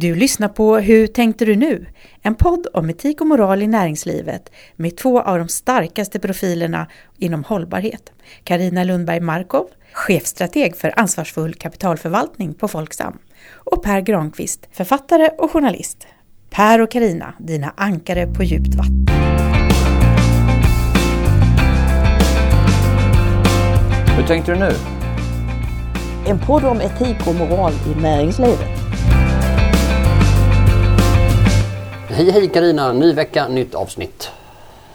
Du lyssnar på Hur tänkte du nu? En podd om etik och moral i näringslivet med två av de starkaste profilerna inom hållbarhet. Karina Lundberg Markov, chefstrateg för ansvarsfull kapitalförvaltning på Folksam. Och Per Granqvist, författare och journalist. Per och Karina, dina ankare på djupt vatten. Hur tänkte du nu? En podd om etik och moral i näringslivet. Hej hej Karina, ny vecka, nytt avsnitt.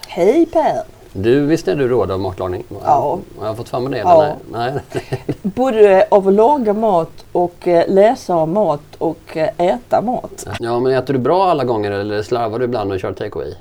Hej Per! Du, visst är du råd av matlagning? Ja. Har jag fått mig det? Ja. Eller? Nej. Nej. Både av att laga mat och eh, läsa om mat och eh, äta mat. Ja, men äter du bra alla gånger eller slarvar du ibland och kör take away?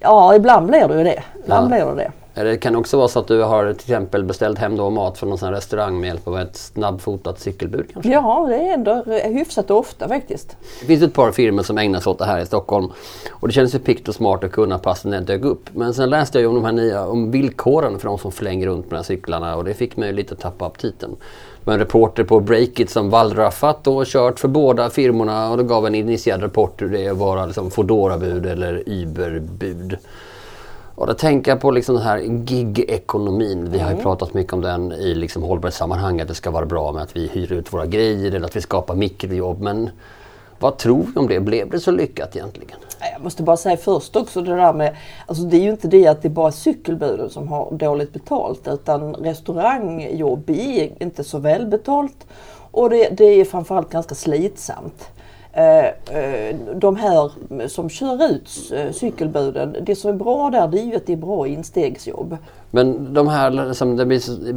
Ja, ibland blir det ju det. Ibland Ja. blir det det. Eller kan det också vara så att du har till exempel beställt hem då mat från någon restaurang med hjälp av ett snabbfotat cykelbud kanske? Ja, det är ändå hyfsat ofta faktiskt. Det finns ett par firmor som ägnar sig åt det här i Stockholm. Och det kändes ju pikt och smart att kunna passa när det dök upp. Men sen läste jag om de här nya om villkoren för de som flänger runt med de här cyklarna och det fick mig lite att tappa aptiten. Det var en reporter på Breakit som wallraffat och kört för båda firmorna och då gav en initierad rapport hur det är att vara liksom Foodora-bud eller Uber-bud. Och då tänker jag på liksom den här gig-ekonomin. Vi har ju pratat mycket om den i liksom hållbarhetssammanhang. Att det ska vara bra med att vi hyr ut våra grejer eller att vi skapar mikrojobb. Men vad tror vi om det? Blev det så lyckat egentligen? Jag måste bara säga först också det där med, alltså det är ju inte det att det är bara cykelbuden som har dåligt betalt utan restaurangjobb är inte så välbetalt och det, det är framförallt ganska slitsamt. Eh, eh, de här som kör ut eh, cykelbuden, det som är bra där det är ju att det är bra instegsjobb. Men de här, liksom, som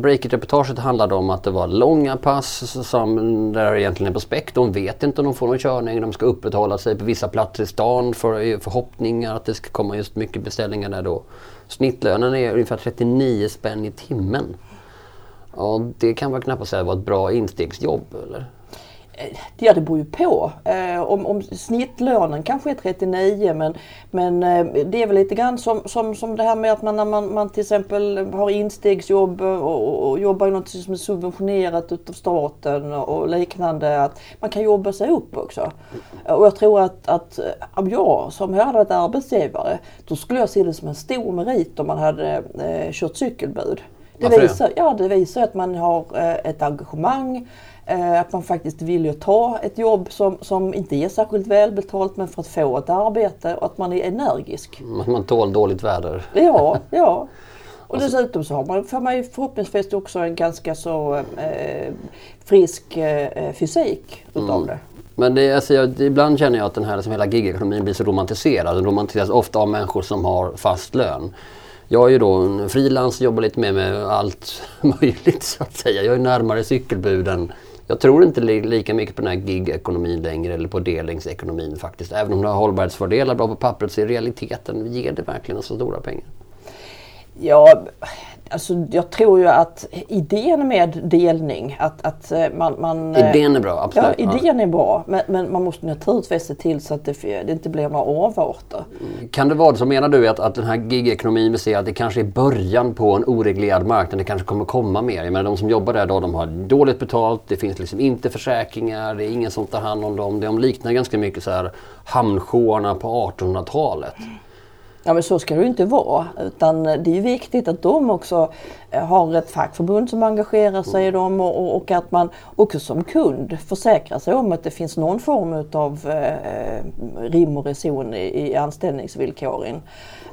Breakit-reportaget handlade om att det var långa pass som där det egentligen är på späck. De vet inte om de får någon körning. De ska upprätthålla sig på vissa platser i stan för förhoppningar att det ska komma just mycket beställningar där då. Snittlönen är ungefär 39 spänn i timmen. Och det kan man knappast säga var ett bra instegsjobb eller? Eh, ja, det beror ju på. Eh, om, om snittlönen kanske är 39 men, men eh, det är väl lite grann som, som, som det här med att man när man, man till exempel har instegsjobb och, och, jobbar i något som är subventionerat utav staten och liknande. Att man kan jobba sig upp också. Och jag tror att, att om jag som hade varit arbetsgivare då skulle jag se det som en stor merit om man hade eh, kört cykelbud. Det Varför det? visar, ja, det visar att man har eh, ett engagemang. Eh, att man faktiskt vill ju ta ett jobb som, som inte är särskilt välbetalt men för att få ett arbete och att man är energisk. Man tål dåligt väder. Ja, ja. Och dessutom så har man, får man ju förhoppningsvis också en ganska så eh, frisk eh, fysik utav det. Men det, alltså jag, ibland känner jag att den här liksom hela gigekonomin blir så romantiserad. Den romantiseras ofta av människor som har fast lön. Jag är ju då en frilans, jobbar lite mer med allt möjligt så att säga. Jag är närmare cykelbuden. Jag tror inte li, lika mycket på den här gigekonomin längre eller på delningsekonomin faktiskt. Även om det har hållbarhetsfördelar bra på pappret så i realiteten ger det verkligen så stora pengar. Ja, alltså jag tror ju att idén med delning, att, att eh, man... man eh, Idén är bra, Ja, absolut. idén är bra. Men, men man måste naturligtvis se till så att det, det inte blir några avarter. Kan det vara så menar du att, att den här gigekonomin vi ser att det kanske är början på en oreglerad marknad. Det kanske kommer komma mer. Jag menar de som jobbar där då, de har dåligt betalt. Det finns liksom inte försäkringar. Det är ingen som tar hand om dem. De liknar ganska mycket så här hamnshoarna på 1800-talet. Ja men så ska det ju inte vara. Utan det är ju viktigt att de också eh, har ett fackförbund som engagerar sig i dem och, och, att man också som kund försäkrar sig om att det finns någon form av eh, rim och reson i, i anställningsvillkoren.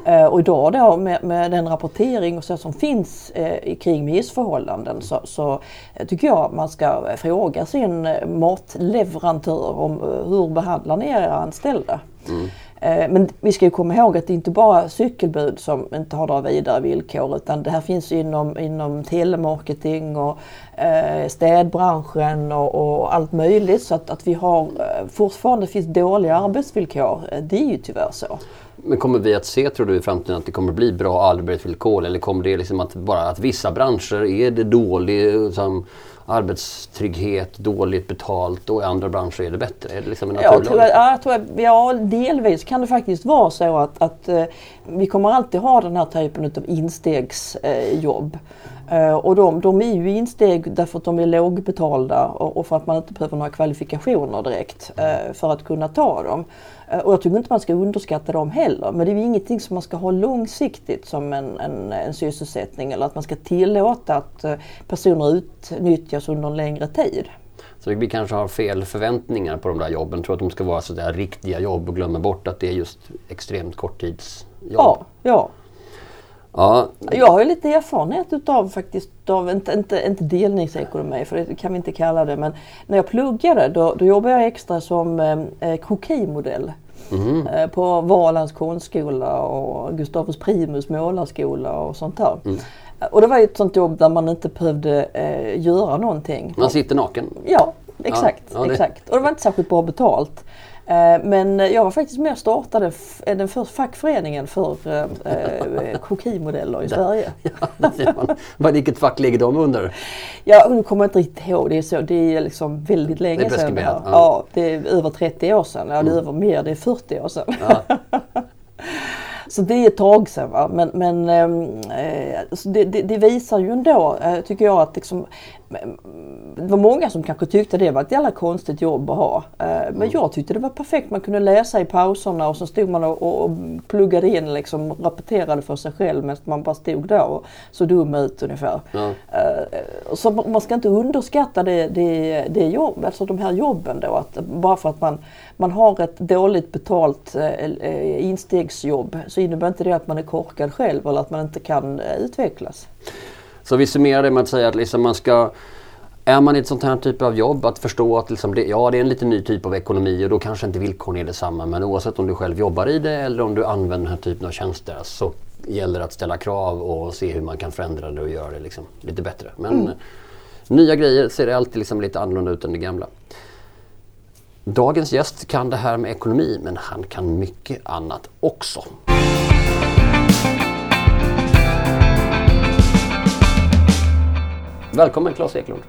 Eh, och idag då med, med den rapportering och så som finns eh, kring missförhållanden så, så eh, tycker jag man ska fråga sin eh, matleverantör om hur behandlar ni era anställda? Eh, Eh, men vi ska ju komma ihåg att det inte bara är cykelbud som inte har några vidare villkor utan det här finns inom, inom telemarketing och eh, städbranschen och, och allt möjligt. Så att, att vi har eh, fortfarande finns dåliga arbetsvillkor, eh, det är ju tyvärr så. Men kommer vi att se, tror du, i framtiden att det kommer bli bra arbetsvillkor? Eller kommer det liksom att bara att vissa branscher är det dålig som arbetstrygghet, dåligt betalt och i andra branscher är det bättre? Är det liksom en Ja, tror jag, ja, jag tror jag, ja, delvis kan det faktiskt vara så att, att eh, vi kommer alltid ha den här typen av instegsjobb. Eh, och de, de är ju insteg därför att de är lågbetalda och, och för att man inte behöver några kvalifikationer direkt eh, för att kunna ta dem. Eh, och jag tycker inte man ska underskatta dem heller. Men det är ingenting som man ska ha långsiktigt som en, en, en sysselsättning eller att man ska tillåta att eh, personer utnyttjas under en längre tid. Så vi kanske har fel förväntningar på de där jobben. Tror att de ska vara så där riktiga jobb och glömmer bort att det är just extremt korttidsjobb. Ja, ja. Ja. Jag har ju lite erfarenhet utav faktiskt, av, inte, inte, inte delningsekonomi för det kan vi inte kalla det, men när jag pluggade då, då jobbade jag extra som eh, krokimodell. Mm. Eh, på Valands konstskola och Gustavus Primus målarskola och sånt där. Mm. Och det var ju ett sånt jobb där man inte behövde eh, göra någonting. Man sitter naken? Ja, exakt. Ja, ja, det... exakt. Och det var inte särskilt bra betalt. Eh, men jag var faktiskt med och startade den första fackföreningen för eh, krokimodeller i Sverige. Ja, Vad, vilket fack ligger de under? Ja, nu kommer jag inte riktigt ihåg. Det är, så, det är liksom väldigt länge sedan. Det ja. ja, det är över 30 år sedan. Ja, det är mm. över mer, det är 40 år sedan. Ja. Så det är ett tag sedan. Va? Men, men ehm, eh, det, det, det, visar ju ändå, eh, tycker jag, att liksom, det var många som kanske tyckte det var ett jävla konstigt jobb att ha. Eh, men mm. jag tyckte det var perfekt. Man kunde läsa i pauserna och så stod man och, och pluggade in liksom, rapporterade för sig själv medan man bara stod där och såg dum ut ungefär. Ja. Eh, så man ska inte underskatta det, det, det jobb, alltså de här jobben då. Att bara för att man, man har ett dåligt betalt eh, instegsjobb så innebär inte det att man är korkad själv eller att man inte kan utvecklas. Så vi summerar det med att säga att liksom man ska är man i ett sånt här typ av jobb att förstå att liksom det, ja, det är en lite ny typ av ekonomi och då kanske inte villkoren är detsamma. Men oavsett om du själv jobbar i det eller om du använder den här typen av tjänster så gäller det att ställa krav och se hur man kan förändra det och göra det liksom lite bättre. Men mm. nya grejer ser alltid liksom lite annorlunda ut än det gamla. Dagens gäst kan det här med ekonomi men han kan mycket annat också. Välkommen Claes Eklund.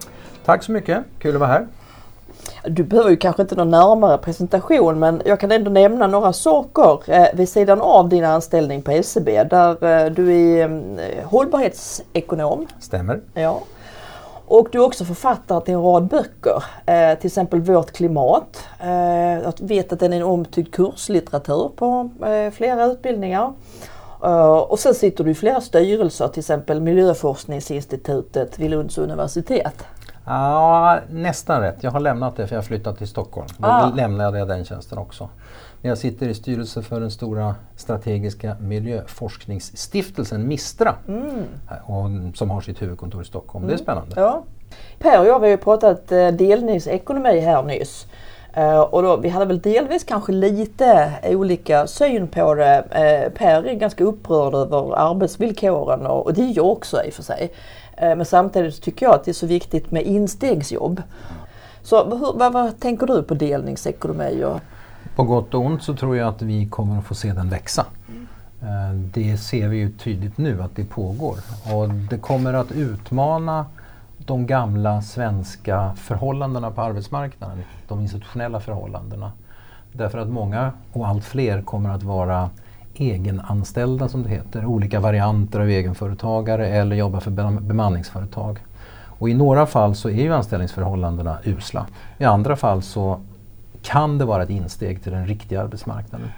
Tack så mycket, kul att vara här. Du behöver ju kanske inte någon närmare presentation men jag kan ändå nämna några saker eh, vid sidan av din anställning på SCB där eh, du är eh, hållbarhetsekonom. Stämmer. Ja. Och du är också författare till en rad böcker, eh, till exempel Vårt klimat. Jag vet att den är en omtyckt kurslitteratur på flera utbildningar. Uh, och sen sitter du i flera styrelser, till exempel Miljöforskningsinstitutet vid Lunds universitet. Ja, nästan rätt. Jag har lämnat det för jag har flyttat till Stockholm. Då ah. lämnade jag den tjänsten också. Men jag sitter i styrelsen för den stora strategiska miljöforskningsstiftelsen Mistra mm. och, som har sitt huvudkontor i Stockholm. Mm. Det är mm. spännande. Ja. Per och jag har ju pratat eh, delningsekonomi här nyss. Eh, och då, vi hade väl delvis kanske lite eh, olika syn på det. Eh, per är ganska upprörd över arbetsvillkoren och, och det är jag också i och för sig. Men samtidigt tycker jag att det är så viktigt med instegsjobb. Så hur, vad, vad, tänker du på delningsekonomi? Och... På gott och ont så tror jag att vi kommer att få se den växa. Det ser vi ju tydligt nu att det pågår och det kommer att utmana de gamla svenska förhållandena på arbetsmarknaden, de institutionella förhållandena. Därför att många och allt fler kommer att vara egenanställda som det heter, olika varianter av egenföretagare eller jobba för bemanningsföretag. Och i några fall så är ju anställningsförhållandena usla. I andra fall så kan det vara ett insteg till den riktiga arbetsmarknaden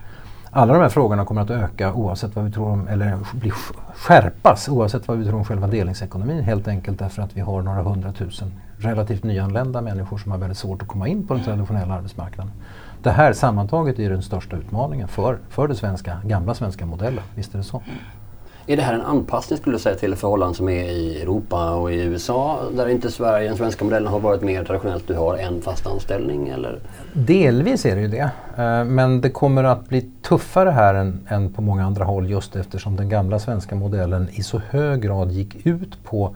alla de här frågorna kommer att öka oavsett vad vi tror om, eller bli skärpas oavsett vad vi tror om själva delningsekonomin helt enkelt därför att vi har några hundratusen relativt nyanlända människor som har väldigt svårt att komma in på den traditionella arbetsmarknaden. Det här sammantaget är den största utmaningen för, för den svenska, gamla svenska modellen, visst är det så? Är det här en anpassning skulle du säga till förhållanden som är i Europa och i USA där inte Sverige, den svenska modellen har varit mer traditionellt, du har en fast anställning eller? Delvis är det ju det. Eh, men det kommer att bli tuffare här än, än på många andra håll just eftersom den gamla svenska modellen i så hög grad gick ut på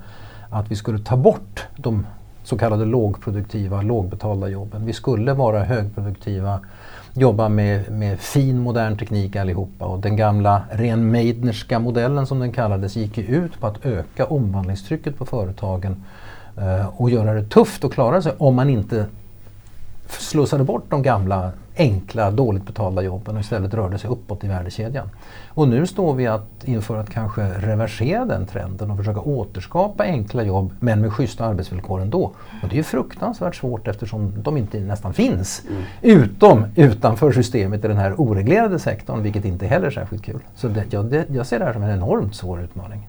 att vi skulle ta bort de så kallade lågproduktiva, lågbetalda jobben. Vi skulle vara högproduktiva jobba med, med fin modern teknik allihopa. Och den gamla ren Meidnerska modellen som den kallades gick ju ut på att öka omvandlingstrycket på företagen eh, och göra det tufft att klara sig om man inte slussade bort de gamla enkla, dåligt betalda jobben och istället rörde sig uppåt i värdekedjan. Och nu står vi att inför att kanske reversera den trenden och försöka återskapa enkla jobb men med schyssta arbetsvillkor ändå. Och det är fruktansvärt svårt eftersom de inte nästan finns. Mm. Utom utanför systemet i den här oreglerade sektorn vilket inte heller är särskilt kul. Så det, jag, det, jag ser det här som en enormt svår utmaning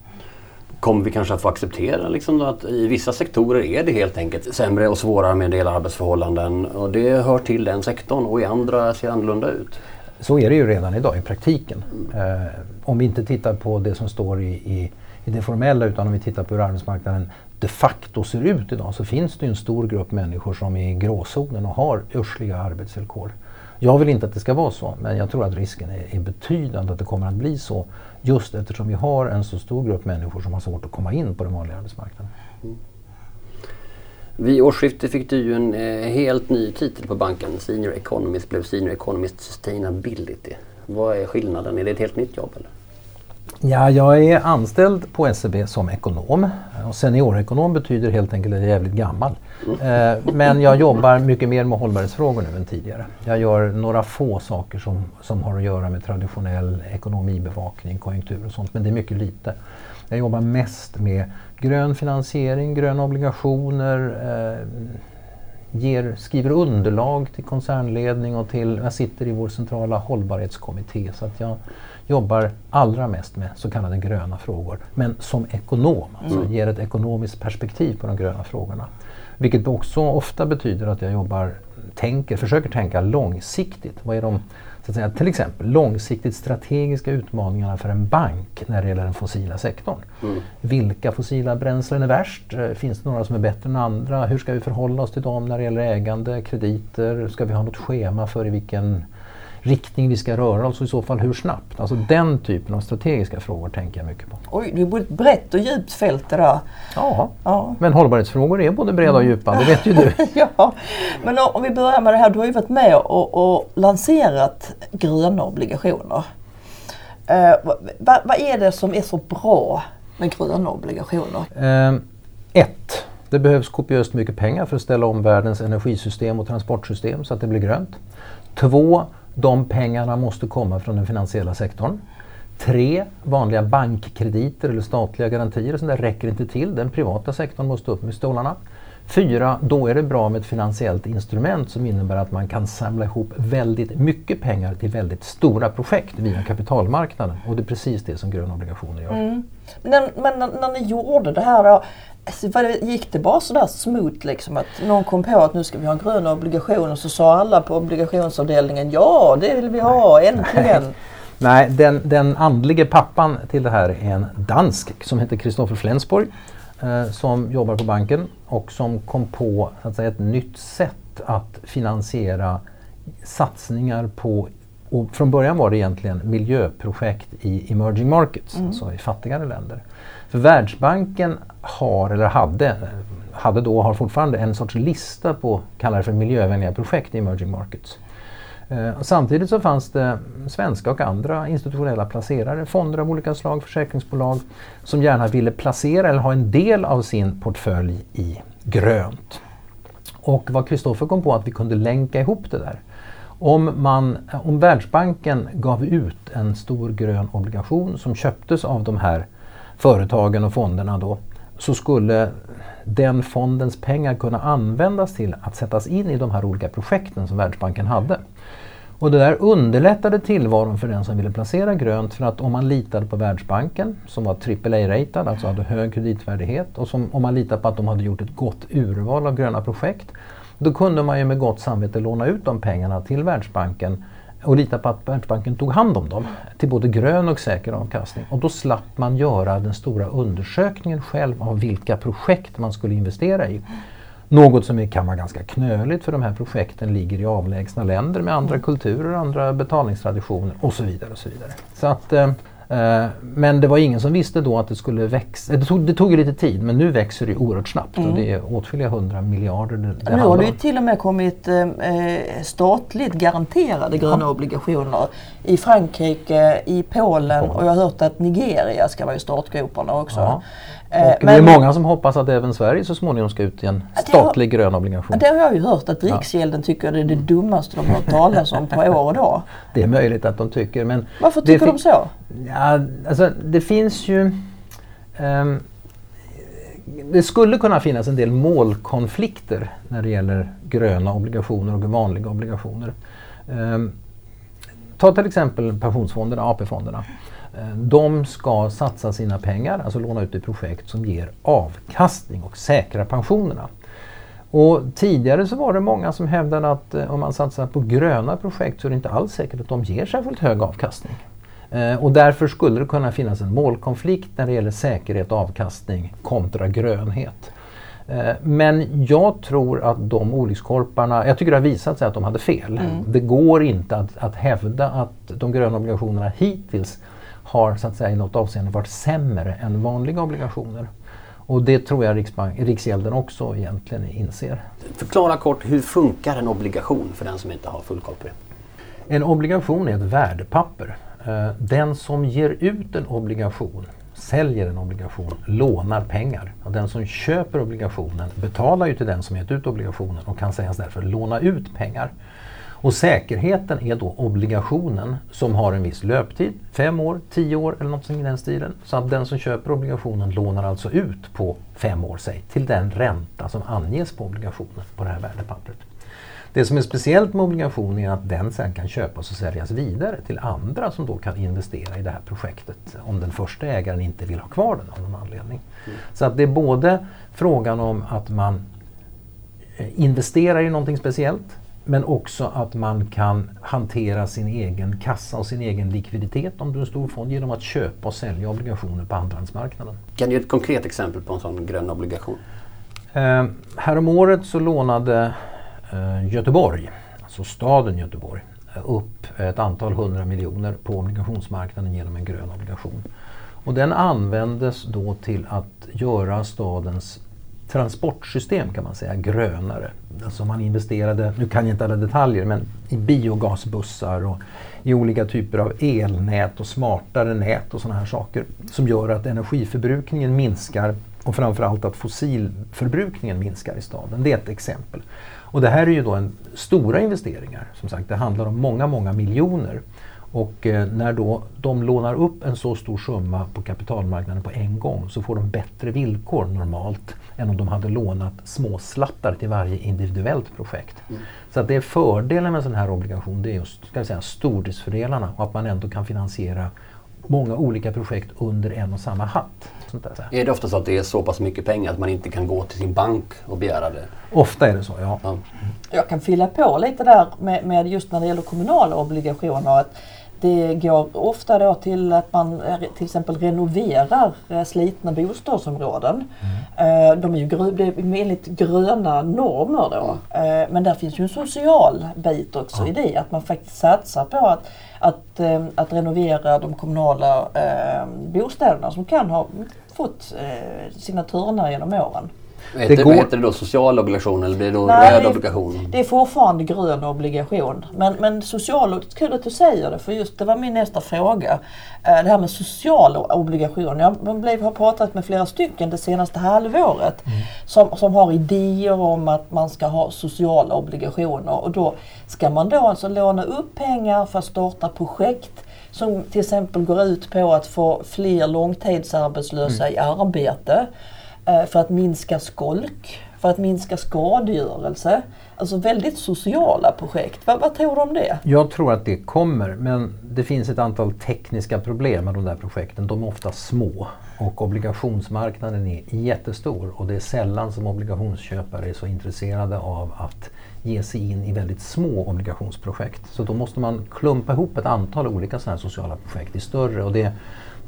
kommer vi kanske att få acceptera liksom att i vissa sektorer är det helt enkelt sämre och svårare med en del arbetsförhållanden och det hör till den sektorn och i andra ser annorlunda ut. Så är det ju redan idag i praktiken. Mm. Eh, om vi inte tittar på det som står i, i, i det formella utan om vi tittar på hur arbetsmarknaden de facto ser ut idag så finns det en stor grupp människor som är i gråzonen och har ursliga arbetsvillkor. Jag vill inte att det ska vara så men jag tror att risken är, är betydande att det kommer att bli så Just eftersom vi har en så stor grupp människor som har svårt att komma in på den vanliga arbetsmarknaden. Mm. Vid årsskiftet fick du ju en eh, helt ny titel på banken. Senior Economist blev Senior Economist Sustainability. Vad är skillnaden? Är det ett helt nytt jobb? Eller? Ja, jag är anställd på SEB som ekonom. Och seniorekonom betyder helt enkelt att jag är jävligt gammal. Eh, men jag jobbar mycket mer med hållbarhetsfrågor nu än tidigare. Jag gör några få saker som, som har att göra med traditionell ekonomibevakning, konjunktur och sånt, men det är mycket lite. Jag jobbar mest med grön finansiering, gröna obligationer, eh, ger, skriver underlag till koncernledning och till, jag sitter i vår centrala hållbarhetskommitté så att jag jobbar allra mest med så kallade gröna frågor. Men som ekonom, alltså mm. ger ett ekonomiskt perspektiv på de gröna frågorna. Vilket också ofta betyder att jag jobbar, tänker, försöker tänka långsiktigt. Vad är de så att säga, till exempel långsiktigt strategiska utmaningarna för en bank när det gäller den fossila sektorn. Mm. Vilka fossila bränslen är värst? Finns det några som är bättre än andra? Hur ska vi förhålla oss till dem när det gäller ägande, krediter? Ska vi ha något schema för i vilken riktning vi ska röra oss och i så fall hur snabbt? Alltså den typen av strategiska frågor tänker jag mycket på. Oj, det är ett brett och djupt fält det där. Ja, ja. men hållbarhetsfrågor är både breda och djupa, det vet ju du. ja, men om vi börjar med det här, du har ju varit med och, och lanserat gröna obligationer. Eh, vad, vad är det som är så bra med gröna obligationer? Eh, ett, det behövs kopiöst mycket pengar för att ställa om världens energisystem och transportsystem så att det blir grönt. Två, de pengarna måste komma från den finansiella sektorn. Tre, vanliga bankkrediter eller statliga garantier sånt där räcker inte till. Den privata sektorn måste upp med stolarna. Fyra, då är det bra med ett finansiellt instrument som innebär att man kan samla ihop väldigt mycket pengar till väldigt stora projekt via kapitalmarknaden. Och det är precis det som gröna obligationer gör. Mm. Men, men när, när ni gjorde det här då, Alltså, gick det bara sådär smooth liksom att någon kom på att nu ska vi ha en grön obligation och så sa alla på obligationsavdelningen ja det vill vi ha äntligen. Nej, den, den andlige pappan till det här är en dansk som heter Kristoffer Flensborg eh, som jobbar på banken och som kom på så att säga, ett nytt sätt att finansiera satsningar på och från början var det egentligen miljöprojekt i emerging markets, mm. alltså i fattigare länder. För Världsbanken har, eller hade, hade då och har fortfarande en sorts lista på, kallar det för miljövänliga projekt i emerging markets. Eh, samtidigt så fanns det svenska och andra institutionella placerare, fonder av olika slag, försäkringsbolag som gärna ville placera eller ha en del av sin portfölj i grönt. Och vad Kristoffer kom på att vi kunde länka ihop det där. Om, man, om Världsbanken gav ut en stor grön obligation som köptes av de här företagen och fonderna då, så skulle den fondens pengar kunna användas till att sättas in i de här olika projekten som Världsbanken hade. Och det där underlättade tillvaron för den som ville placera grönt för att om man litade på Världsbanken som var AAA-ratad, alltså hade hög kreditvärdighet och som, om man litade på att de hade gjort ett gott urval av gröna projekt då kunde man ju med gott samvete låna ut de pengarna till Världsbanken och lita på att Världsbanken tog hand om dem till både grön och säker avkastning. Och då slapp man göra den stora undersökningen själv av vilka projekt man skulle investera i. Något som kan vara ganska knöligt för de här projekten ligger i avlägsna länder med andra kulturer, andra betalningstraditioner och så vidare. Och så vidare. Så att, eh, Eh, men det var ingen som visste då att det skulle växa. Det tog, det tog lite tid men nu växer det oerhört snabbt och det är åtskilliga hundra miljarder det, det Nu har det ju till och med kommit eh, statligt garanterade gröna obligationer i Frankrike, i Polen och jag har hört att Nigeria ska vara i startgroparna också. Ja. Eh, Och det är många som hoppas att även Sverige så småningom ska ut i en Ja, det har- statlig grön obligation. det har jag ju hört att Riksgälden tycker det är det dummaste de har hört talas om på år och dag. Det är möjligt att de tycker men Varför tycker de så? Ja, alltså det finns ju... ehm, det skulle kunna finnas en del målkonflikter när det gäller gröna obligationer och vanliga obligationer. Ehm, ta till exempel pensionsfonderna, AP-fonderna. Eh, De ska satsa sina pengar, alltså låna ut i projekt som ger avkastning och säkrar pensionerna. Och tidigare så var det många som hävdade att eh, om man satsar på gröna projekt så är det inte alls säkert att de ger särskilt hög avkastning. Eh, och därför skulle det kunna finnas en målkonflikt när det gäller säkerhet och avkastning kontra grönhet. Men jag tror att de olyckskorparna, jag tycker det har visat sig att de hade fel. Det går inte att, att hävda att de gröna obligationerna hittills har så att säga, i något avseende varit sämre än vanliga obligationer. Och det tror jag Riksbank, Riksgälden också egentligen inser. Förklara kort, hur funkar en obligation för den som inte har full koll på det? En obligation är ett värdepapper. Eh, Den som ger ut en obligation, säljer en obligation, lånar pengar. Och den som köper obligationen betalar ju till den som gett ut obligationen och kan sägas därför låna ut pengar. Och säkerheten är då obligationen som har en viss löptid, fem år, tio år eller något i den stilen. Så att den som köper obligationen lånar alltså ut på fem år, säg, till den ränta som anges på obligationen på det här värdepappret. Det som är speciellt med obligationen är att den sen kan köpas och säljas vidare till andra som då kan investera i det här projektet om den första ägaren inte vill ha kvar den av någon anledning. Så att det är både frågan om att man eh, investerar i någonting speciellt men också att man kan hantera sin egen kassa och sin egen likviditet om du är en stor fond genom att köpa och sälja obligationer på andrahandsmarknaden. Kan du ge ett konkret exempel på en sån grön obligation? Eh, häromåret så lånade eh, Göteborg, alltså staden Göteborg, upp ett antal hundra miljoner på obligationsmarknaden genom en grön obligation. Och den användes då till att göra stadens transportsystem kan man säga grönare. Alltså man investerade, nu kan jag inte alla detaljer, men i biogasbussar och i olika typer av elnät och smartare nät och sådana här saker som gör att energiförbrukningen minskar och framförallt att fossilförbrukningen minskar i staden. Det är ett exempel. Och det här är ju då en stora investeringar. Som sagt, det handlar om många, många miljoner. Och eh, när då de lånar upp en så stor summa på kapitalmarknaden på en gång så får de bättre villkor normalt än om de hade lånat små slattar till varje individuellt projekt. Så att det är fördelen med en sån här obligation, det är just ska vi säga, stordriftsfördelarna och att man ändå kan finansiera många olika projekt under en och samma hatt. Är det ofta så att det är så pass mycket pengar att man inte kan gå till sin bank och begära det? Ofta är det så, ja. Ja. Jag kan fylla på lite där med, med just när det gäller kommunala obligationer. Att det går ofta då till att man eh, till exempel renoverar eh, slitna bostadsområden. Eh, De är ju grö- det är enligt gröna normer då. Men där finns ju en social bit också i det. Att man faktiskt satsar på att, att, att renovera de kommunala bostäderna som kan ha fått sina törnar genom åren. Heter, går- Vad heter det då? Social obligation eller blir det då Nej, röd det- obligation? Det är fortfarande grön obligation. Men, men social, kul att du säger det för just det var min nästa fråga. Eh, Det här med social obligation. Jag blev, har pratat med flera stycken det senaste halvåret som, som har idéer om att man ska ha sociala obligationer och då ska man då alltså låna upp pengar för att starta projekt som till exempel går ut på att få fler långtidsarbetslösa i arbete Eh, för att minska skolk, för att minska skadegörelse. Alltså väldigt sociala projekt. Vad, vad tror du om det? Jag tror att det kommer men det finns ett antal tekniska problem med de där projekten. De är ofta små och obligationsmarknaden är jättestor och det är sällan som obligationsköpare är så intresserade av att ge sig in i väldigt små obligationsprojekt. Så då måste man klumpa ihop ett antal olika sådana här sociala projekt i större och det,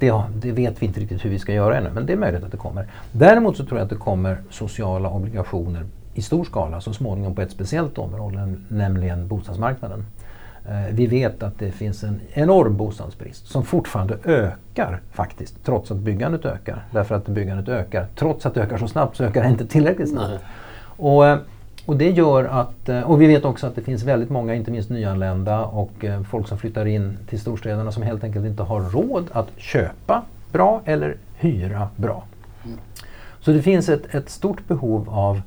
det, det vet vi inte riktigt hur vi ska göra ännu men det är möjligt att det kommer. Däremot så tror jag att det kommer sociala obligationer i stor skala så småningom på ett speciellt område, nämligen bostadsmarknaden. Eh, vi vet att det finns en enorm bostadsbrist som fortfarande ökar faktiskt, trots att byggandet ökar. Därför att byggandet ökar, trots att det ökar så snabbt så ökar det inte tillräckligt snabbt. Och, eh, och det gör att, eh, och vi vet också att det finns väldigt många, inte minst nyanlända och folk som flyttar in till storstäderna som helt enkelt inte har råd att köpa bra eller hyra bra. Mm. Så det finns ett, ett stort behov av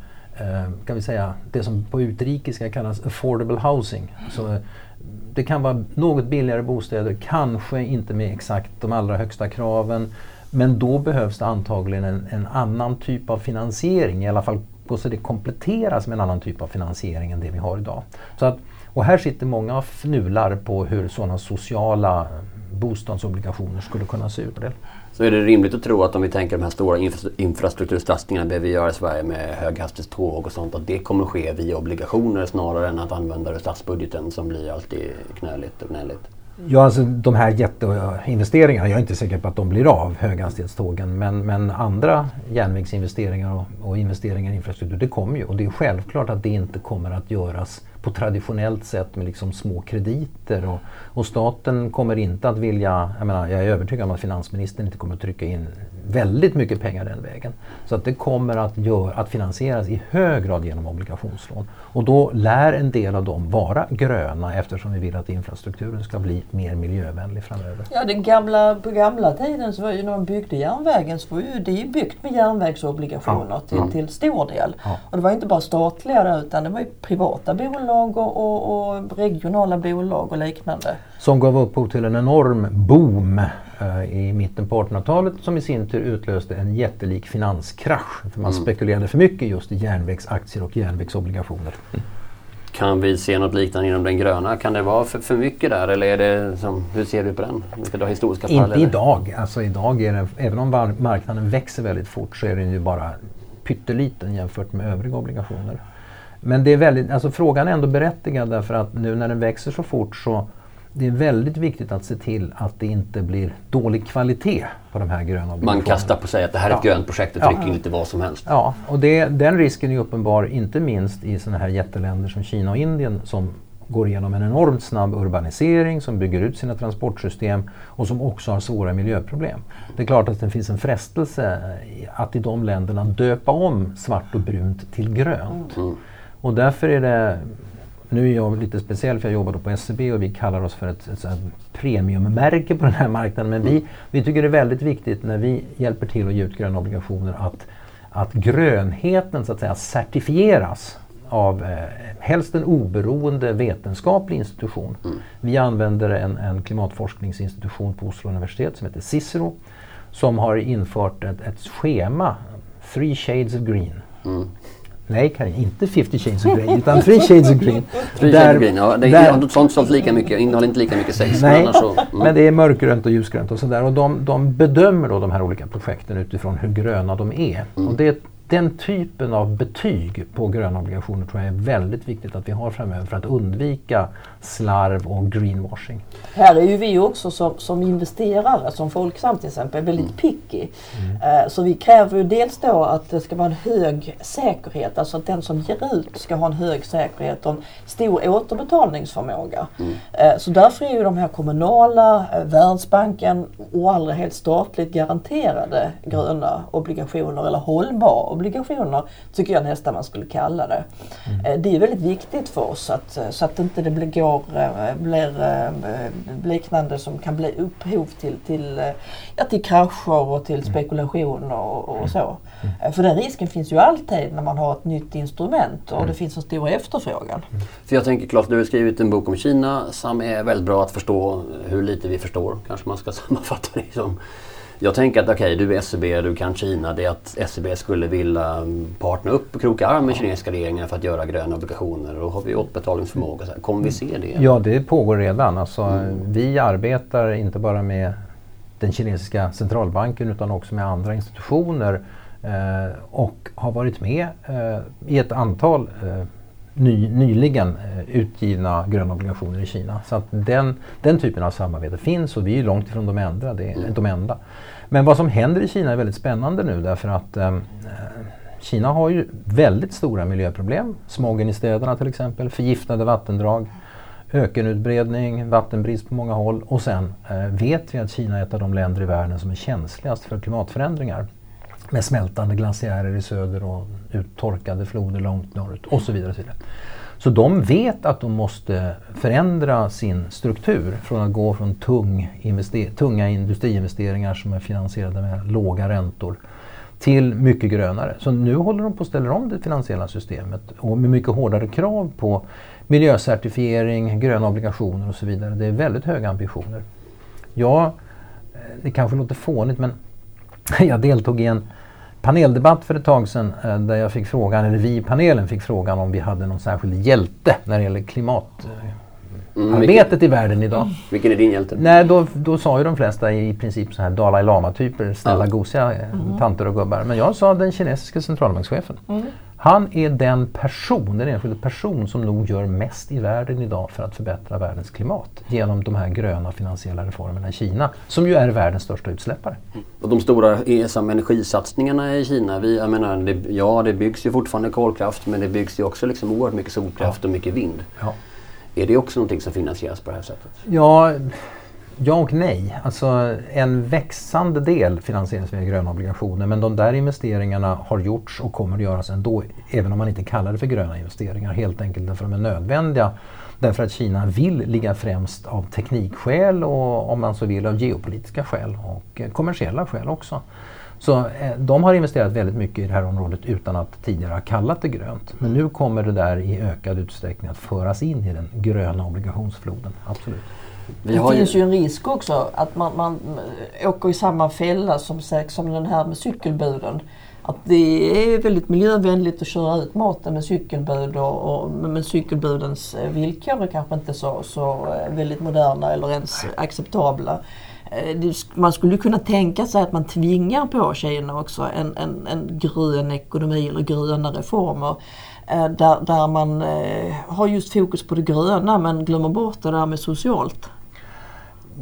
kan vi säga, det som på utrikiska kallas affordable housing. Så det kan vara något billigare bostäder, kanske inte med exakt de allra högsta kraven. Men då behövs det antagligen en, en annan typ av finansiering, i alla fall och så det kompletteras med en annan typ av finansiering än det vi har idag. Så att, och här sitter många och fnular på hur sådana sociala eh, bostadsobligationer skulle kunna se ut. Så är det rimligt att tro att om vi tänker de här stora infrastruktursatsningarna vi behöver göra i Sverige med höghastighetståg och sånt, att det kommer att ske via obligationer snarare än att använda det statsbudgeten som blir alltid knöligt och gnälligt? Ja, alltså de här jätteinvesteringarna, jag är inte säker på att de blir av, höghastighetstågen. Men, men andra järnvägsinvesteringar och, och investeringar i infrastruktur, det kommer ju. Och det är självklart att det inte kommer att göras på traditionellt sätt med liksom små krediter. Och, och staten kommer inte att vilja, jag, menar, jag är övertygad om att finansministern inte kommer att trycka in väldigt mycket pengar den vägen. Så att det kommer att, gör, att finansieras i hög grad genom obligationslån. Och då lär en del av dem vara gröna eftersom vi vill att infrastrukturen ska bli mer miljövänlig framöver. Ja, den gamla, på gamla tiden så var ju när man byggde järnvägen så var ju det byggt med järnvägsobligationer ja. till, till stor del. Ja. Och det var inte bara statliga utan det var ju privata bolag och, och, och regionala bolag och liknande. Som gav upphov till en enorm boom i mitten på 1800-talet som i sin tur utlöste en jättelik finanskrasch. För man mm. spekulerade för mycket just i järnvägsaktier och järnvägsobligationer. Mm. Kan vi se något liknande inom den gröna? Kan det vara för, för mycket där eller är det som, hur ser du på den? Vi ska dra historiska Inte idag. Alltså idag är det, även om marknaden växer väldigt fort så är den ju bara pytteliten jämfört med övriga obligationer. Men det är väldigt, alltså frågan är ändå berättigad därför att nu när den växer så fort så det är väldigt viktigt att se till att det inte blir dålig kvalitet på de här gröna obligationerna. Man kastar på sig att det här är ett ja. grönt projekt och trycker ja. lite vad som helst. Ja, och det, den risken är uppenbar inte minst i sådana här jätteländer som Kina och Indien som går igenom en enormt snabb urbanisering, som bygger ut sina transportsystem och som också har svåra miljöproblem. Det är klart att det finns en frestelse att i de länderna döpa om svart och brunt till grönt. Mm. Och därför är det nu är jag lite speciell för jag jobbar på SCB och vi kallar oss för ett, ett, ett premiummärke på den här marknaden. Men vi, mm. vi tycker det är väldigt viktigt när vi hjälper till att ge ut gröna obligationer att, att grönheten så att säga certifieras av eh, helst en oberoende vetenskaplig institution. Mm. Vi använder en, en klimatforskningsinstitution på Oslo universitet som heter Cicero som har infört ett, ett schema, Three Shades of Green. Mm. Nej Karin, inte 50 shades of grey utan 3 shades of green. Three shades of green, ja. Det är där, sånt sålt lika mycket, innehåller inte lika mycket sex. Nej, men, så, mm. men det är mörkgrönt och ljusgrönt och sådär. Och de, de bedömer då de här olika projekten utifrån hur gröna de är. Mm. Och det den typen av betyg på gröna obligationer tror jag är väldigt viktigt att vi har framöver för att undvika slarv och greenwashing. Här är ju vi också som, som investerare, som Folksam till exempel, väldigt mm. picky. Mm. Uh, så vi kräver ju dels då att det ska vara en hög säkerhet, alltså att den som ger ut ska ha en hög säkerhet och en stor återbetalningsförmåga. Mm. Uh, så därför är ju de här kommunala, uh, Världsbanken och allra helst statligt garanterade gröna obligationer eller hållbara obligationer tycker jag nästan man skulle kalla det. Mm. Det är väldigt viktigt för oss att, eh, så att inte det blir, går, eh, blir liknande som kan bli upphov till, till, ja, till krascher och till mm. spekulationer och, och mm. så. Mm. För den risken finns ju alltid när man har ett nytt instrument och det mm. finns en stor efterfrågan. För jag tänker Claes, du har skrivit en bok om Kina som är väldigt bra att förstå hur lite vi förstår. Kanske man ska sammanfatta det som. Jag tänker att okej, okay, du är SEB, du kan Kina. Det är att SEB skulle vilja partna upp och kroka arm med kinesiska regeringen för att göra gröna obligationer. Och har vi återbetalningsförmåga? Kommer vi se det? Ja, det pågår redan. Alltså, mm. Vi arbetar inte bara med den kinesiska centralbanken utan också med andra institutioner eh, och har varit med eh, i ett antal eh, ny, nyligen eh, utgivna gröna obligationer i Kina. Så att den, den typen av samarbete finns och vi är långt ifrån de enda. Det är, de enda. Men vad som händer i Kina är väldigt spännande nu därför att eh, Kina har ju väldigt stora miljöproblem. Smogen i städerna till exempel, förgiftade vattendrag, ökenutbredning, vattenbrist på många håll och sen eh, vet vi att Kina är ett av de länder i världen som är känsligast för klimatförändringar. Med smältande glaciärer i söder och uttorkade floder långt norrut och så vidare. Och så, vidare. så de vet att de måste förändra sin struktur från att gå från tung invester- tunga industriinvesteringar som är finansierade med låga räntor till mycket grönare. Så nu håller de på att ställa om det finansiella systemet och med mycket hårdare krav på miljöcertifiering, gröna obligationer och så vidare. Det är väldigt höga ambitioner. Ja, eh, det kanske låter fånigt men jag deltog i en paneldebatt för ett tag sedan eh, där jag fick frågan, eller vi i panelen fick frågan om vi hade någon särskild hjälte när det gäller klimatarbetet mm, i världen idag. Vilken är din hjälte? Nej, då, då sa ju de flesta i princip så här Dalai Lama-typer, snälla ja. gosiga mm. tanter och gubbar. Men jag sa den kinesiska centralbankschefen. Mm. Han är den person, den enskilda person som nog gör mest i världen idag för att förbättra världens klimat genom de här gröna finansiella reformerna i Kina, som ju är världens största utsläppare. Och de stora ESAM energisatsningarna i Kina, vi, jag menar, det, ja det byggs ju fortfarande kolkraft men det byggs ju också liksom oerhört mycket solkraft ja. och mycket vind. Ja. Är det också någonting som finansieras på det här sättet? Ja, Ja och nej. Alltså en växande del finansieras via gröna obligationer men de där investeringarna har gjorts och kommer att göras ändå även om man inte kallar det för gröna investeringar helt enkelt därför att de är nödvändiga. Därför att Kina vill ligga främst av teknikskäl och om man så vill av geopolitiska skäl och eh, kommersiella skäl också. Så eh, de har investerat väldigt mycket i det här området utan att tidigare ha kallat det grönt. Men nu kommer det där i ökad utsträckning att föras in i den gröna obligationsfloden. Absolut. Vi det finns ju... ju en risk också att man, man åker i samma fälla som, som den här med cykelbuden. Att det är väldigt miljövänligt att köra ut maten med cykelbud och, och men cykelbudens eh, villkor är kanske inte så, så eh, väldigt moderna eller ens acceptabla. Eh, man skulle kunna tänka sig att man tvingar på Kina också en, en, en grön ekonomi eller gröna reformer. Där, där man har just fokus på det gröna men glömmer bort det där med socialt.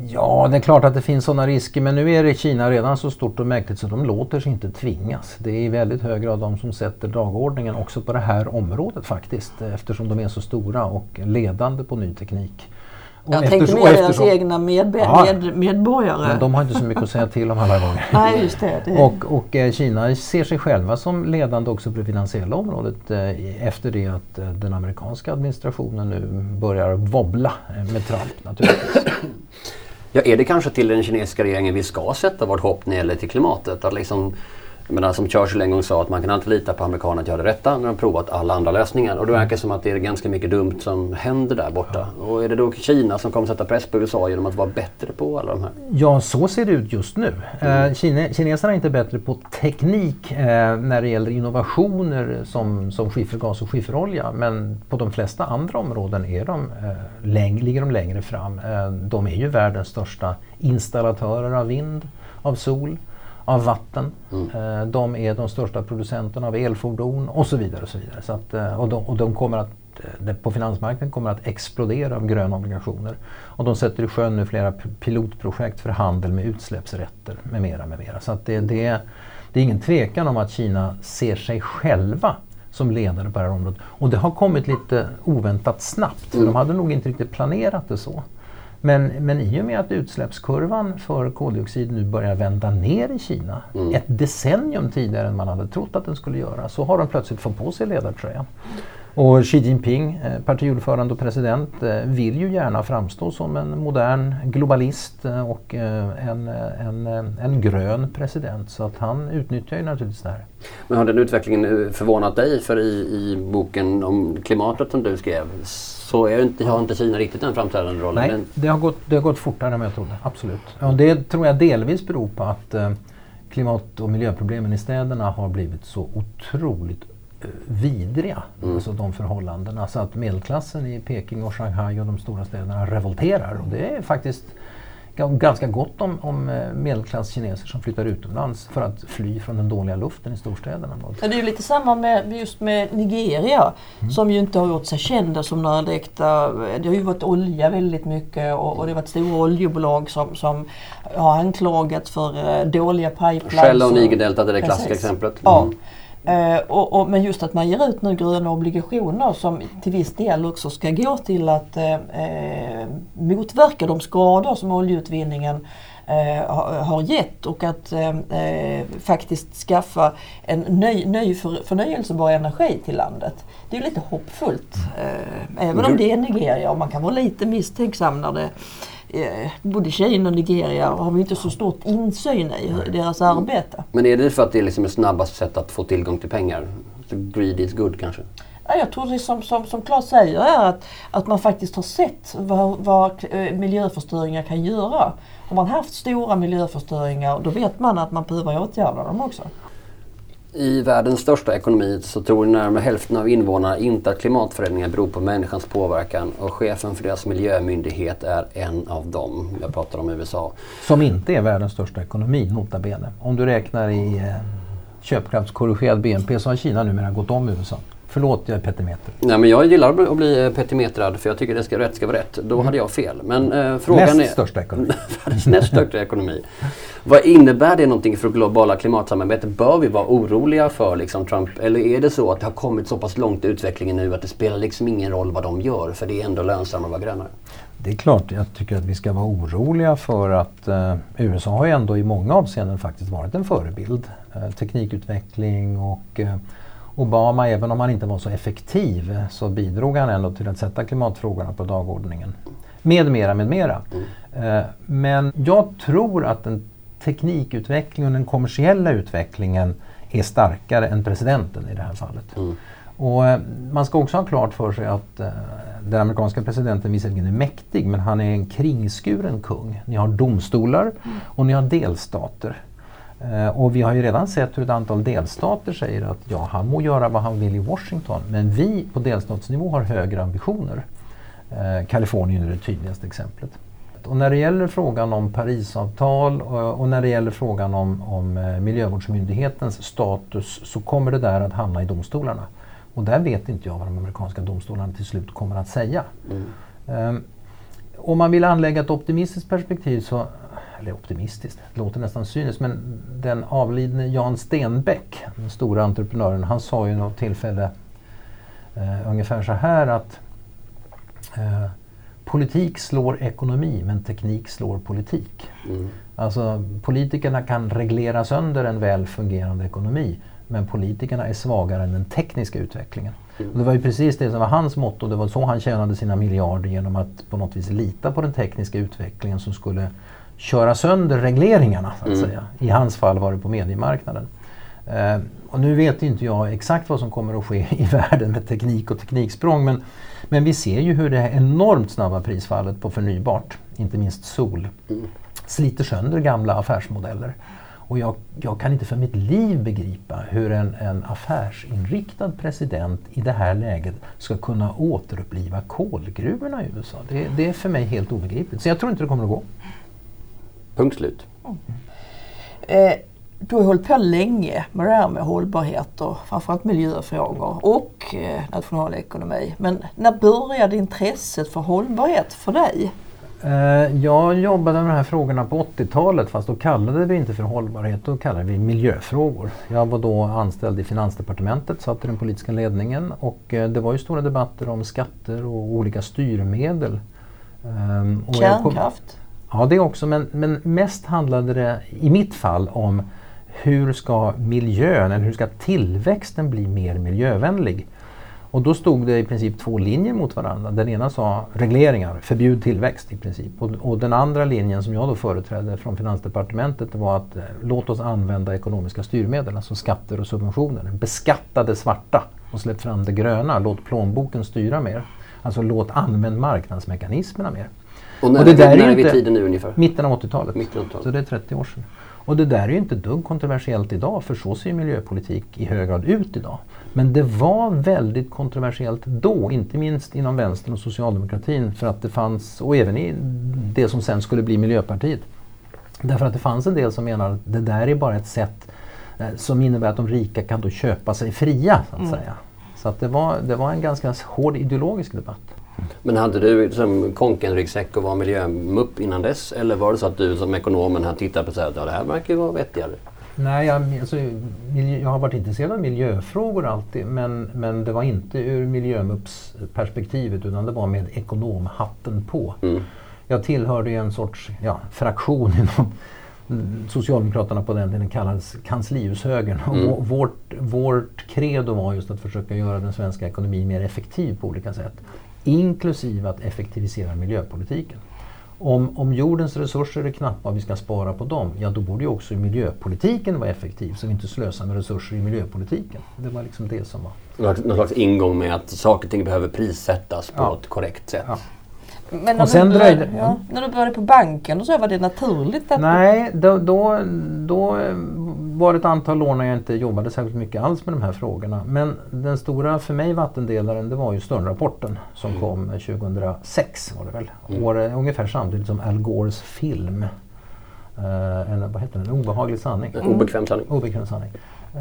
Ja, det är klart att det finns sådana risker men nu är det Kina redan så stort och mäktigt så de låter sig inte tvingas. Det är i väldigt hög grad de som sätter dagordningen också på det här området faktiskt eftersom de är så stora och ledande på ny teknik. Och jag tänkte mer deras egna medbe ja, med, medborgare. Men de har inte så mycket att säga till om alla gånger. Nej, just det, det. Och, och eh, Kina ser sig själva som ledande också på det finansiella området eh, efter det att eh, den amerikanska administrationen nu börjar wobbla med Trump naturligtvis. Ja, är det kanske till den kinesiska regeringen vi ska sätta vårt hopp när det gäller till klimatet? Att liksom, menar, som Churchill en gång sa att man kan alltid lita på amerikanerna att göra det rätta när de provat alla andra lösningar. Och det verkar som att det är ganska mycket dumt som händer där borta. Och är det då Kina som kommer sätta press på USA genom att vara bättre på alla de här? Ja, så ser det ut just nu. Mm. Eh, Kine, kineserna är inte bättre på teknik eh, när det gäller innovationer som, som skiffergas och skifferolja. Men på de flesta andra områden är de, eh, läng, ligger de längre fram. Eh, de är ju världens största installatörer av vind, av sol av vatten. Mm. Eh, de är de största producenterna av elfordon och så vidare. Och så vidare. Så att, eh, och, de, och de kommer att eh, på finansmarknaden kommer att explodera av gröna obligationer. Och de sätter i sjön nu flera pilotprojekt för handel med utsläppsrätter med mera. Med mera. Så att det, det, det är ingen tvekan om att Kina ser sig själva som ledare på det här området. Och det har kommit lite oväntat snabbt. Mm. För de hade nog inte riktigt planerat det så. Men, men i och med att utsläppskurvan för koldioxid nu börjar vända ner i Kina mm. ett decennium tidigare än man hade trott att den skulle göra så har de plötsligt fått på sig ledartröjan. Och Xi Jinping, eh, partiordförande och president, eh, vill ju gärna framstå som en modern globalist eh, och en, en, en grön president. Så att han utnyttjar ju naturligtvis det här. Men har den utvecklingen förvånat dig? För i, i boken om klimatet som du skrev så är inte, har inte Kina riktigt den framträdande rollen. Nej, det har, gått, det har gått fortare än jag trodde. Absolut. Och det tror jag delvis beror på att eh, klimat och miljöproblemen i städerna har blivit så otroligt eh, vidriga. Mm. Alltså de förhållandena. Så att medelklassen i Peking och Shanghai och de stora städerna revolterar. Och det är faktiskt ganska gott om, om eh, medelklasskineser som flyttar utomlands för att fly från den dåliga luften i storstäderna. det är ju lite samma med just med Nigeria mm. som ju inte har gjort sig kända som några direkta... Det har ju varit olja väldigt mycket och, och det har varit stora oljebolag som, som har anklagats för uh, dåliga pipelines. Shell och Nigerdeltat är det klassiska exemplet. Mm. Ja. Eh, och, och, men just att man ger ut nu gröna obligationer som till viss del också ska gå till att eh, eh motverka de skador som oljeutvinningen eh, har gett och att eh, eh, faktiskt skaffa en ny, ny för, förnyelsebar energi till landet. Det är lite hoppfullt. Även om det är Nigeria och man kan vara lite misstänksam när det eh, både Kina och Nigeria har vi inte så stort insyn i deras arbete. Men är det för att det liksom är snabbast sätt att få tillgång till pengar? Så greed is good kanske? Ja, jag tror det som, som, som Claes säger är att, att man faktiskt har sett vad, vad eh, miljöförstöringar kan göra. Om man haft stora miljöförstöringar då vet man att man behöver åtgärda dem också. I världens största ekonomi så tror närmare hälften av invånarna inte att klimatförändringar beror på människans påverkan och chefen för deras miljömyndighet är en av dem. Jag pratar om USA. Som inte är världens största ekonomi, nota bene. Om du räknar i eh, köpkraftskorrigerad BNP så har Kina numera gått om USA. Förlåt, jag är petimeter. Nej, men jag gillar att bli eh, petimetrad för jag tycker att rätt ska vara rätt. Då mm. hade jag fel. Men eh, frågan näst är... största ekonomi. näst största ekonomi. Vad innebär det någonting för globala klimatsamarbetet? Bör vi vara oroliga för liksom, Trump? Eller är det så att det har kommit så pass långt i utvecklingen nu att det spelar liksom ingen roll vad de gör för det är ändå lönsammare att vara grönare? Det är klart, jag tycker att vi ska vara oroliga för att eh, USA har ju ändå i många avseenden faktiskt varit en förebild. Eh, teknikutveckling och eh, Obama, även om han inte var så effektiv, så bidrog han ändå till att sätta klimatfrågorna på dagordningen. Med mera, med mera. Mm. Men jag tror att den teknikutvecklingen och den kommersiella utvecklingen är starkare än presidenten i det här fallet. Mm. Och eh, man ska också ha klart för sig att eh, den amerikanska presidenten visserligen är mäktig men han är en kringskuren kung. Ni har domstolar mm. och ni har delstater. Eh, och vi har ju redan sett hur ett antal delstater säger att ja, han må göra vad han vill i Washington men vi på delstatsnivå har högre ambitioner. Eh, Kalifornien är det tydligaste exemplet. Och när det gäller frågan om Parisavtal och, och när det gäller frågan om, om eh, miljövårdsmyndighetens status så kommer det där att hamna i domstolarna. Och där vet inte jag vad de amerikanska domstolarna till slut kommer att säga. Mm. Um, om man vill anlägga ett optimistiskt perspektiv så eller optimistiskt, det låter nästan cyniskt, men den avlidne Jan Stenbeck, den stora entreprenören, han sa ju något tillfälle eh, ungefär så här att eh, politik slår ekonomi men teknik slår politik. Mm. Alltså politikerna kan reglera sönder en väl fungerande ekonomi men politikerna är svagare än den tekniska utvecklingen. Mm. Och det var ju precis det som var hans motto. Det var så han tjänade sina miljarder genom att på något vis lita på den tekniska utvecklingen som skulle köra sönder regleringarna. Så att mm. säga. I hans fall var det på mediemarknaden. Eh, och nu vet inte jag exakt vad som kommer att ske i världen med teknik och tekniksprång men, men vi ser ju hur det enormt snabba prisfallet på förnybart, inte minst sol, mm. sliter sönder gamla affärsmodeller. Och jag, jag, kan inte för mitt liv begripa hur en, en affärsinriktad president i det här läget ska kunna återuppliva kolgruvorna i USA. Det, det är för mig helt obegripligt. Så jag tror inte det kommer att gå. Punkt slut. Mm. Eh, du har hållit på länge med det här med hållbarhet och framförallt miljöfrågor och eh, nationalekonomi. Men när började intresset för hållbarhet för dig? Eh, jag jobbade med de här frågorna på 80-talet fast då kallade vi inte för hållbarhet, då kallade vi miljöfrågor. Jag var då anställd i Finansdepartementet, satt i den politiska ledningen och eh, det var ju stora debatter om skatter och olika styrmedel. Ehm, och Kärnkraft? Ja, det också, men, men mest handlade det i mitt fall om hur ska miljön, eller hur ska tillväxten bli mer miljövänlig? Och då stod det i princip två linjer mot varandra. Den ena sa regleringar, förbjud tillväxt i princip. Och, och den andra linjen som jag då företrädde från Finansdepartementet var att eh, låt oss använda ekonomiska styrmedel, alltså skatter och subventioner. Beskatta det svarta och släpp fram det gröna. Låt plånboken styra mer. Alltså låt använd marknadsmekanismerna mer. Och när, och det där är, när är vi tiden nu ungefär? Mitten av 80-talet. Så det är 30 år sedan. Och det där är ju inte dugg kontroversiellt idag för så ser miljöpolitik i hög grad ut idag. Men det var väldigt kontroversiellt då, inte minst inom vänstern och socialdemokratin för att det fanns, och även i det som sen skulle bli Miljöpartiet. Därför att det fanns en del som menar att det där är bara ett sätt eh, som innebär att de rika kan då köpa sig fria. Så att mm. säga. Så att det, var, det var en ganska hård ideologisk debatt. Men hade du liksom konken-ryggsäck och var miljömupp innan dess? Eller var det så att du som ekonomen här tittade på sa att ja, det här verkar ju vara vettigare? Nej, jag, alltså, jag har varit intresserad av miljöfrågor alltid men, men det var inte ur miljömuppsperspektivet utan det var med ekonomhatten på. Mm. Jag tillhörde en sorts ja, fraktion inom Socialdemokraterna på den tiden kallades kanslihushögern. Mm. Och vårt, vårt credo var just att försöka göra den svenska ekonomin mer effektiv på olika sätt. Inklusive att effektivisera miljöpolitiken. Om, om jordens resurser är knappa och vi ska spara på dem, ja då borde ju också miljöpolitiken vara effektiv så vi inte slösar med resurser i miljöpolitiken. Det var liksom det som var... Någon slags ingång med att saker och ting behöver prissättas på ja. ett korrekt sätt. Ja. Men när, och sen du började, ja, när du började på banken och så, var det naturligt? Att Nej, då, då, då var det ett antal år när jag inte jobbade särskilt mycket alls med de här frågorna. Men den stora för mig vattendelaren det var ju Sternrapporten som mm. kom 2006 var det väl. Mm. År, ungefär samtidigt som Al Gores film. Uh, en, vad heter den? En obehaglig sanning. En obekväm sanning. Obekväm sanning.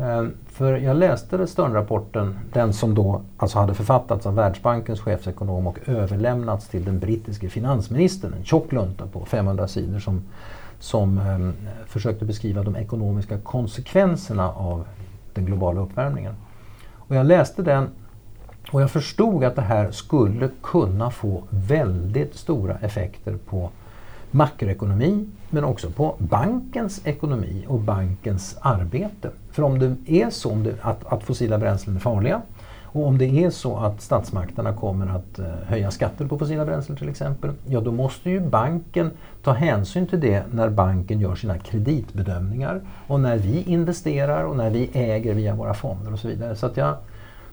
Eh, för jag läste Sternrapporten, den som då alltså hade författats av Världsbankens chefsekonom och överlämnats till den brittiske finansministern. En tjock lunta på 500 sidor som som eh, försökte beskriva de ekonomiska konsekvenserna av den globala uppvärmningen. Och jag läste den och jag förstod att det här skulle kunna få väldigt stora effekter på makroekonomi men också på bankens ekonomi och bankens arbete. För om det är så att, att fossila bränslen är farliga och om det är så att statsmakterna kommer att eh, höja skatter på fossila bränslen till exempel, ja då måste ju banken ta hänsyn till det när banken gör sina kreditbedömningar och när vi investerar och när vi äger via våra fonder och så vidare. Så att jag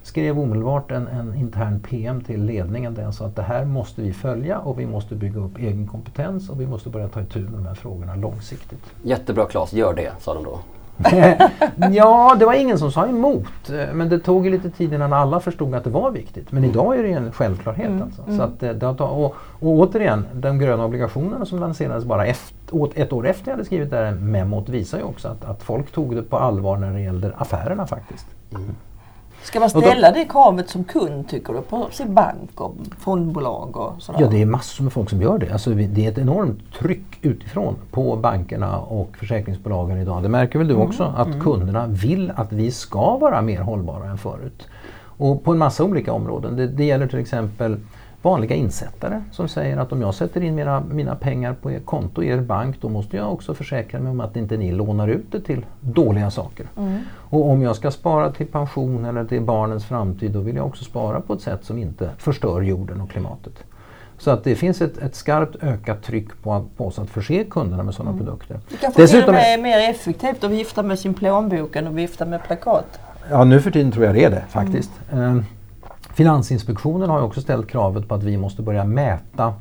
skrev omedelbart en, en intern PM till ledningen där jag sa att det här måste vi följa och vi måste bygga upp egen kompetens och vi måste börja ta itu med de här frågorna långsiktigt. Jättebra Claes, gör det, sa de då. ja, det var ingen som sa emot. Men det tog lite tid innan alla förstod att det var viktigt. Men idag är det en självklarhet. Mm. Alltså. Så att, eh, det, och, och återigen, de gröna obligationerna som lanserades bara efter, ett år efter jag hade skrivit det här memot visar ju också att, att folk tog det på allvar när det gällde affärerna faktiskt. Mm. Ska man ställa det kravet som kund tycker du på sin bank och fondbolag och sådär? Ja det är massor med folk som gör det. Alltså, det är ett enormt tryck utifrån på bankerna och försäkringsbolagen idag. Det märker väl du mm. också att mm. kunderna vill att vi ska vara mer hållbara än förut. Och på en massa olika områden. Det, det gäller till exempel vanliga insättare som säger att om jag sätter in mina, mina pengar på er konto i er bank då måste jag också försäkra mig om att inte ni lånar ut det till dåliga saker. Mm. Och om jag ska spara till pension eller till barnens framtid då vill jag också spara på ett sätt som inte förstör jorden och klimatet. Så att det finns ett, ett skarpt ökat tryck på, på oss att förse kunderna med sådana mm. produkter. Det kanske Dessutom är mer effektivt att vifta med sin plånbok än att vifta med plakat? Ja nu för tiden tror jag det är det faktiskt. Mm. Finansinspektionen har också ställt kravet på att vi måste börja mäta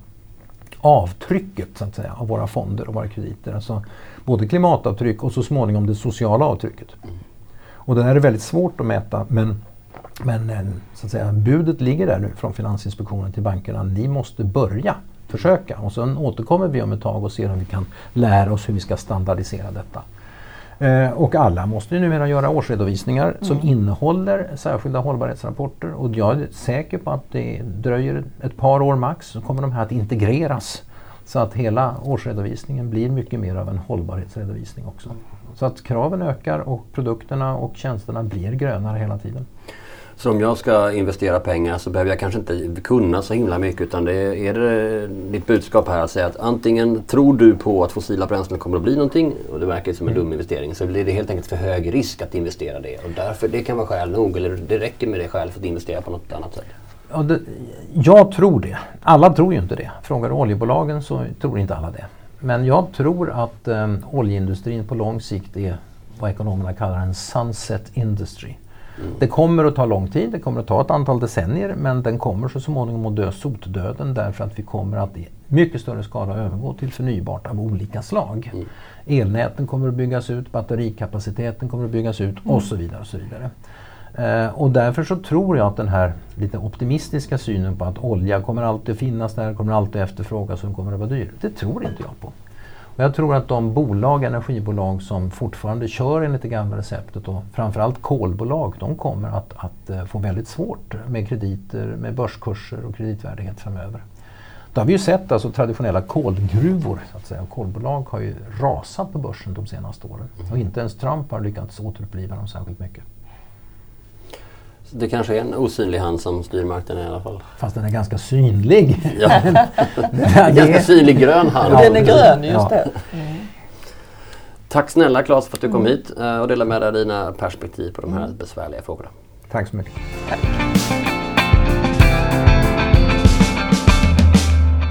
avtrycket så att säga, av våra fonder och våra krediter. Alltså både klimatavtryck och så småningom det sociala avtrycket. Och det här är väldigt svårt att mäta men, men eh, så att säga, budet ligger där nu från Finansinspektionen till bankerna. Ni måste börja försöka och sen återkommer vi om ett tag och ser om vi kan lära oss hur vi ska standardisera detta. Eh, och alla måste ju numera göra årsredovisningar mm. som innehåller särskilda hållbarhetsrapporter och jag är säker på att det dröjer ett par år max så kommer de här att integreras så att hela årsredovisningen blir mycket mer av en hållbarhetsredovisning också. Så att kraven ökar och produkterna och tjänsterna blir grönare hela tiden. Så om jag ska investera pengar så behöver jag kanske inte kunna så himla mycket utan det är, är det ditt budskap här att säga att antingen tror du på att fossila bränslen kommer att bli någonting och det verkar som en mm. dum investering så blir det helt enkelt för hög risk att investera det och därför det kan vara skäl nog eller det räcker med det skäl för att investera på något annat sätt. Ja, det, jag tror det. Alla tror ju inte det. Frågar du oljebolagen så tror inte alla det. Men jag tror att eh, oljeindustrin på lång sikt är vad ekonomerna kallar en sunset industry. Det kommer att ta lång tid, det kommer att ta ett antal decennier men den kommer så småningom att dö sotdöden därför att vi kommer att i mycket större skala övergå till förnybart av olika slag. Mm. Elnäten kommer att byggas ut, batterikapaciteten kommer att byggas ut mm. och så vidare. Och så vidare. Eh, och därför så tror jag att den här lite optimistiska synen på att olja kommer alltid finnas där, kommer alltid efterfrågas och den kommer att vara dyr. Det tror inte jag på. Och jag tror att de bolag, energibolag som fortfarande kör enligt det gamla receptet och framförallt kolbolag, de kommer att, att eh, få väldigt svårt med krediter, med börskurser och kreditvärdighet framöver. Då har vi ju sett alltså traditionella kolgruvor, så att säga. kolbolag har ju rasat på börsen de senaste åren. Och inte ens Trump har lyckats återuppliva dem särskilt mycket. Det kanske är en osynlig hand som styr marknaden i alla fall. Fast den är ganska synlig. Ja. en ganska synlig grön hand. Den är grön, just det. Mm. Tack snälla Claes för att du kom hit eh, och delade med dig dina perspektiv på de här besvärliga frågorna. Tack så mycket. Tack.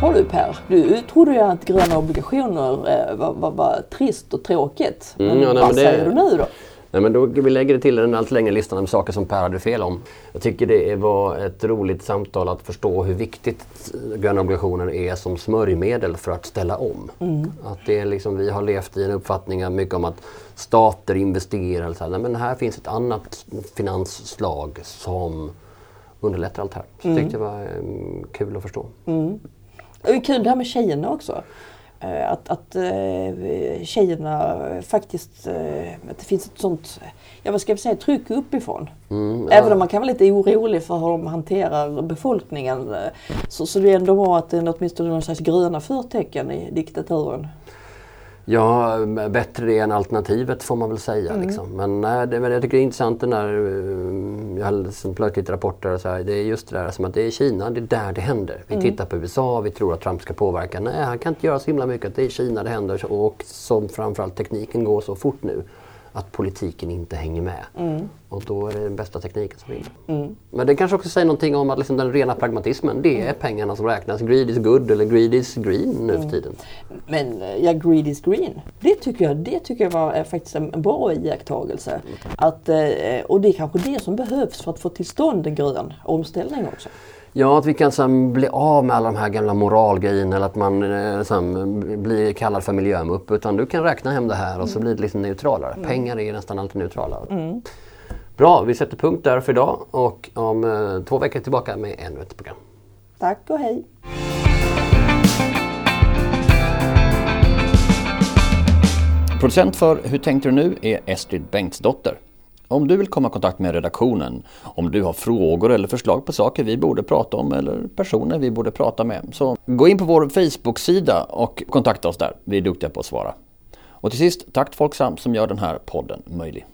Har du Per, du trodde ju att gröna obligationer eh, var, var, var trist och tråkigt. Men mm, ja, nej, vad men det... säger du nu då? Nej, men då, vi lägger det till den allt längre listan med saker som Per hade fel om. Jag tycker det var ett roligt samtal att förstå hur viktigt gröna obligationer är som smörjmedel för att ställa om. Mm. Att det är liksom, vi har levt i en uppfattning mycket om att stater investerar. Så här. Nej, men här finns ett annat finansslag som underlättar allt det här. Så mm. tyckte det var um, kul att förstå. Mm. Det är kul det här med tjejerna också. Eh, att, att eh, tjejerna faktiskt, eh, att det finns ett sånt, ja vad ska jag säga, tryck uppifrån. Mm, ja. Även om man kan vara lite orolig för hur de hanterar befolkningen. Så, så det är ändå bra att det är åtminstone någon slags gröna förtecken i diktaturen. Ja, bättre det än alternativet får man väl säga. Mm. Liksom. Men, nej, det, men jag tycker det är intressant när jag har lite rapporter och så här, Det är just det där som att det är Kina, det är där det händer. Vi mm. tittar på USA, vi tror att Trump ska påverka. Nej, han kan inte göra så himla mycket. Det är Kina det händer och som framförallt tekniken går så fort nu att politiken inte hänger med. Mm. Och då är det den bästa tekniken som vinner. Mm. Men det kanske också säger någonting om att liksom den rena pragmatismen, det är mm. pengarna som räknas. Greed is good eller greed is green nu för mm. tiden. Men eh, ja, greed is green. Det tycker jag, det tycker jag var faktiskt en bra iakttagelse. Att, eh, och det är kanske det som behövs för att få till stånd en grön omställning också. Ja, att vi kan sen bli av med alla de här gamla moralgrejerna eller att man eh, sen, blir kallad för miljömupp. Utan du kan räkna hem det här och så mm. blir det liksom neutralare. Mm. Pengar är nästan alltid neutrala. Mm. Bra, vi sätter punkt där för idag och om eh, två veckor tillbaka med ännu ett program. Tack och hej! Producent för Hur tänkte du nu är Estrid Bengtsdotter. Om du vill komma i kontakt med redaktionen, om du har frågor eller förslag på saker vi borde prata om eller personer vi borde prata med, så gå in på vår Facebook-sida och kontakta oss där. Vi är duktiga på att svara. Och till sist, tack till Folksam som gör den här podden möjlig.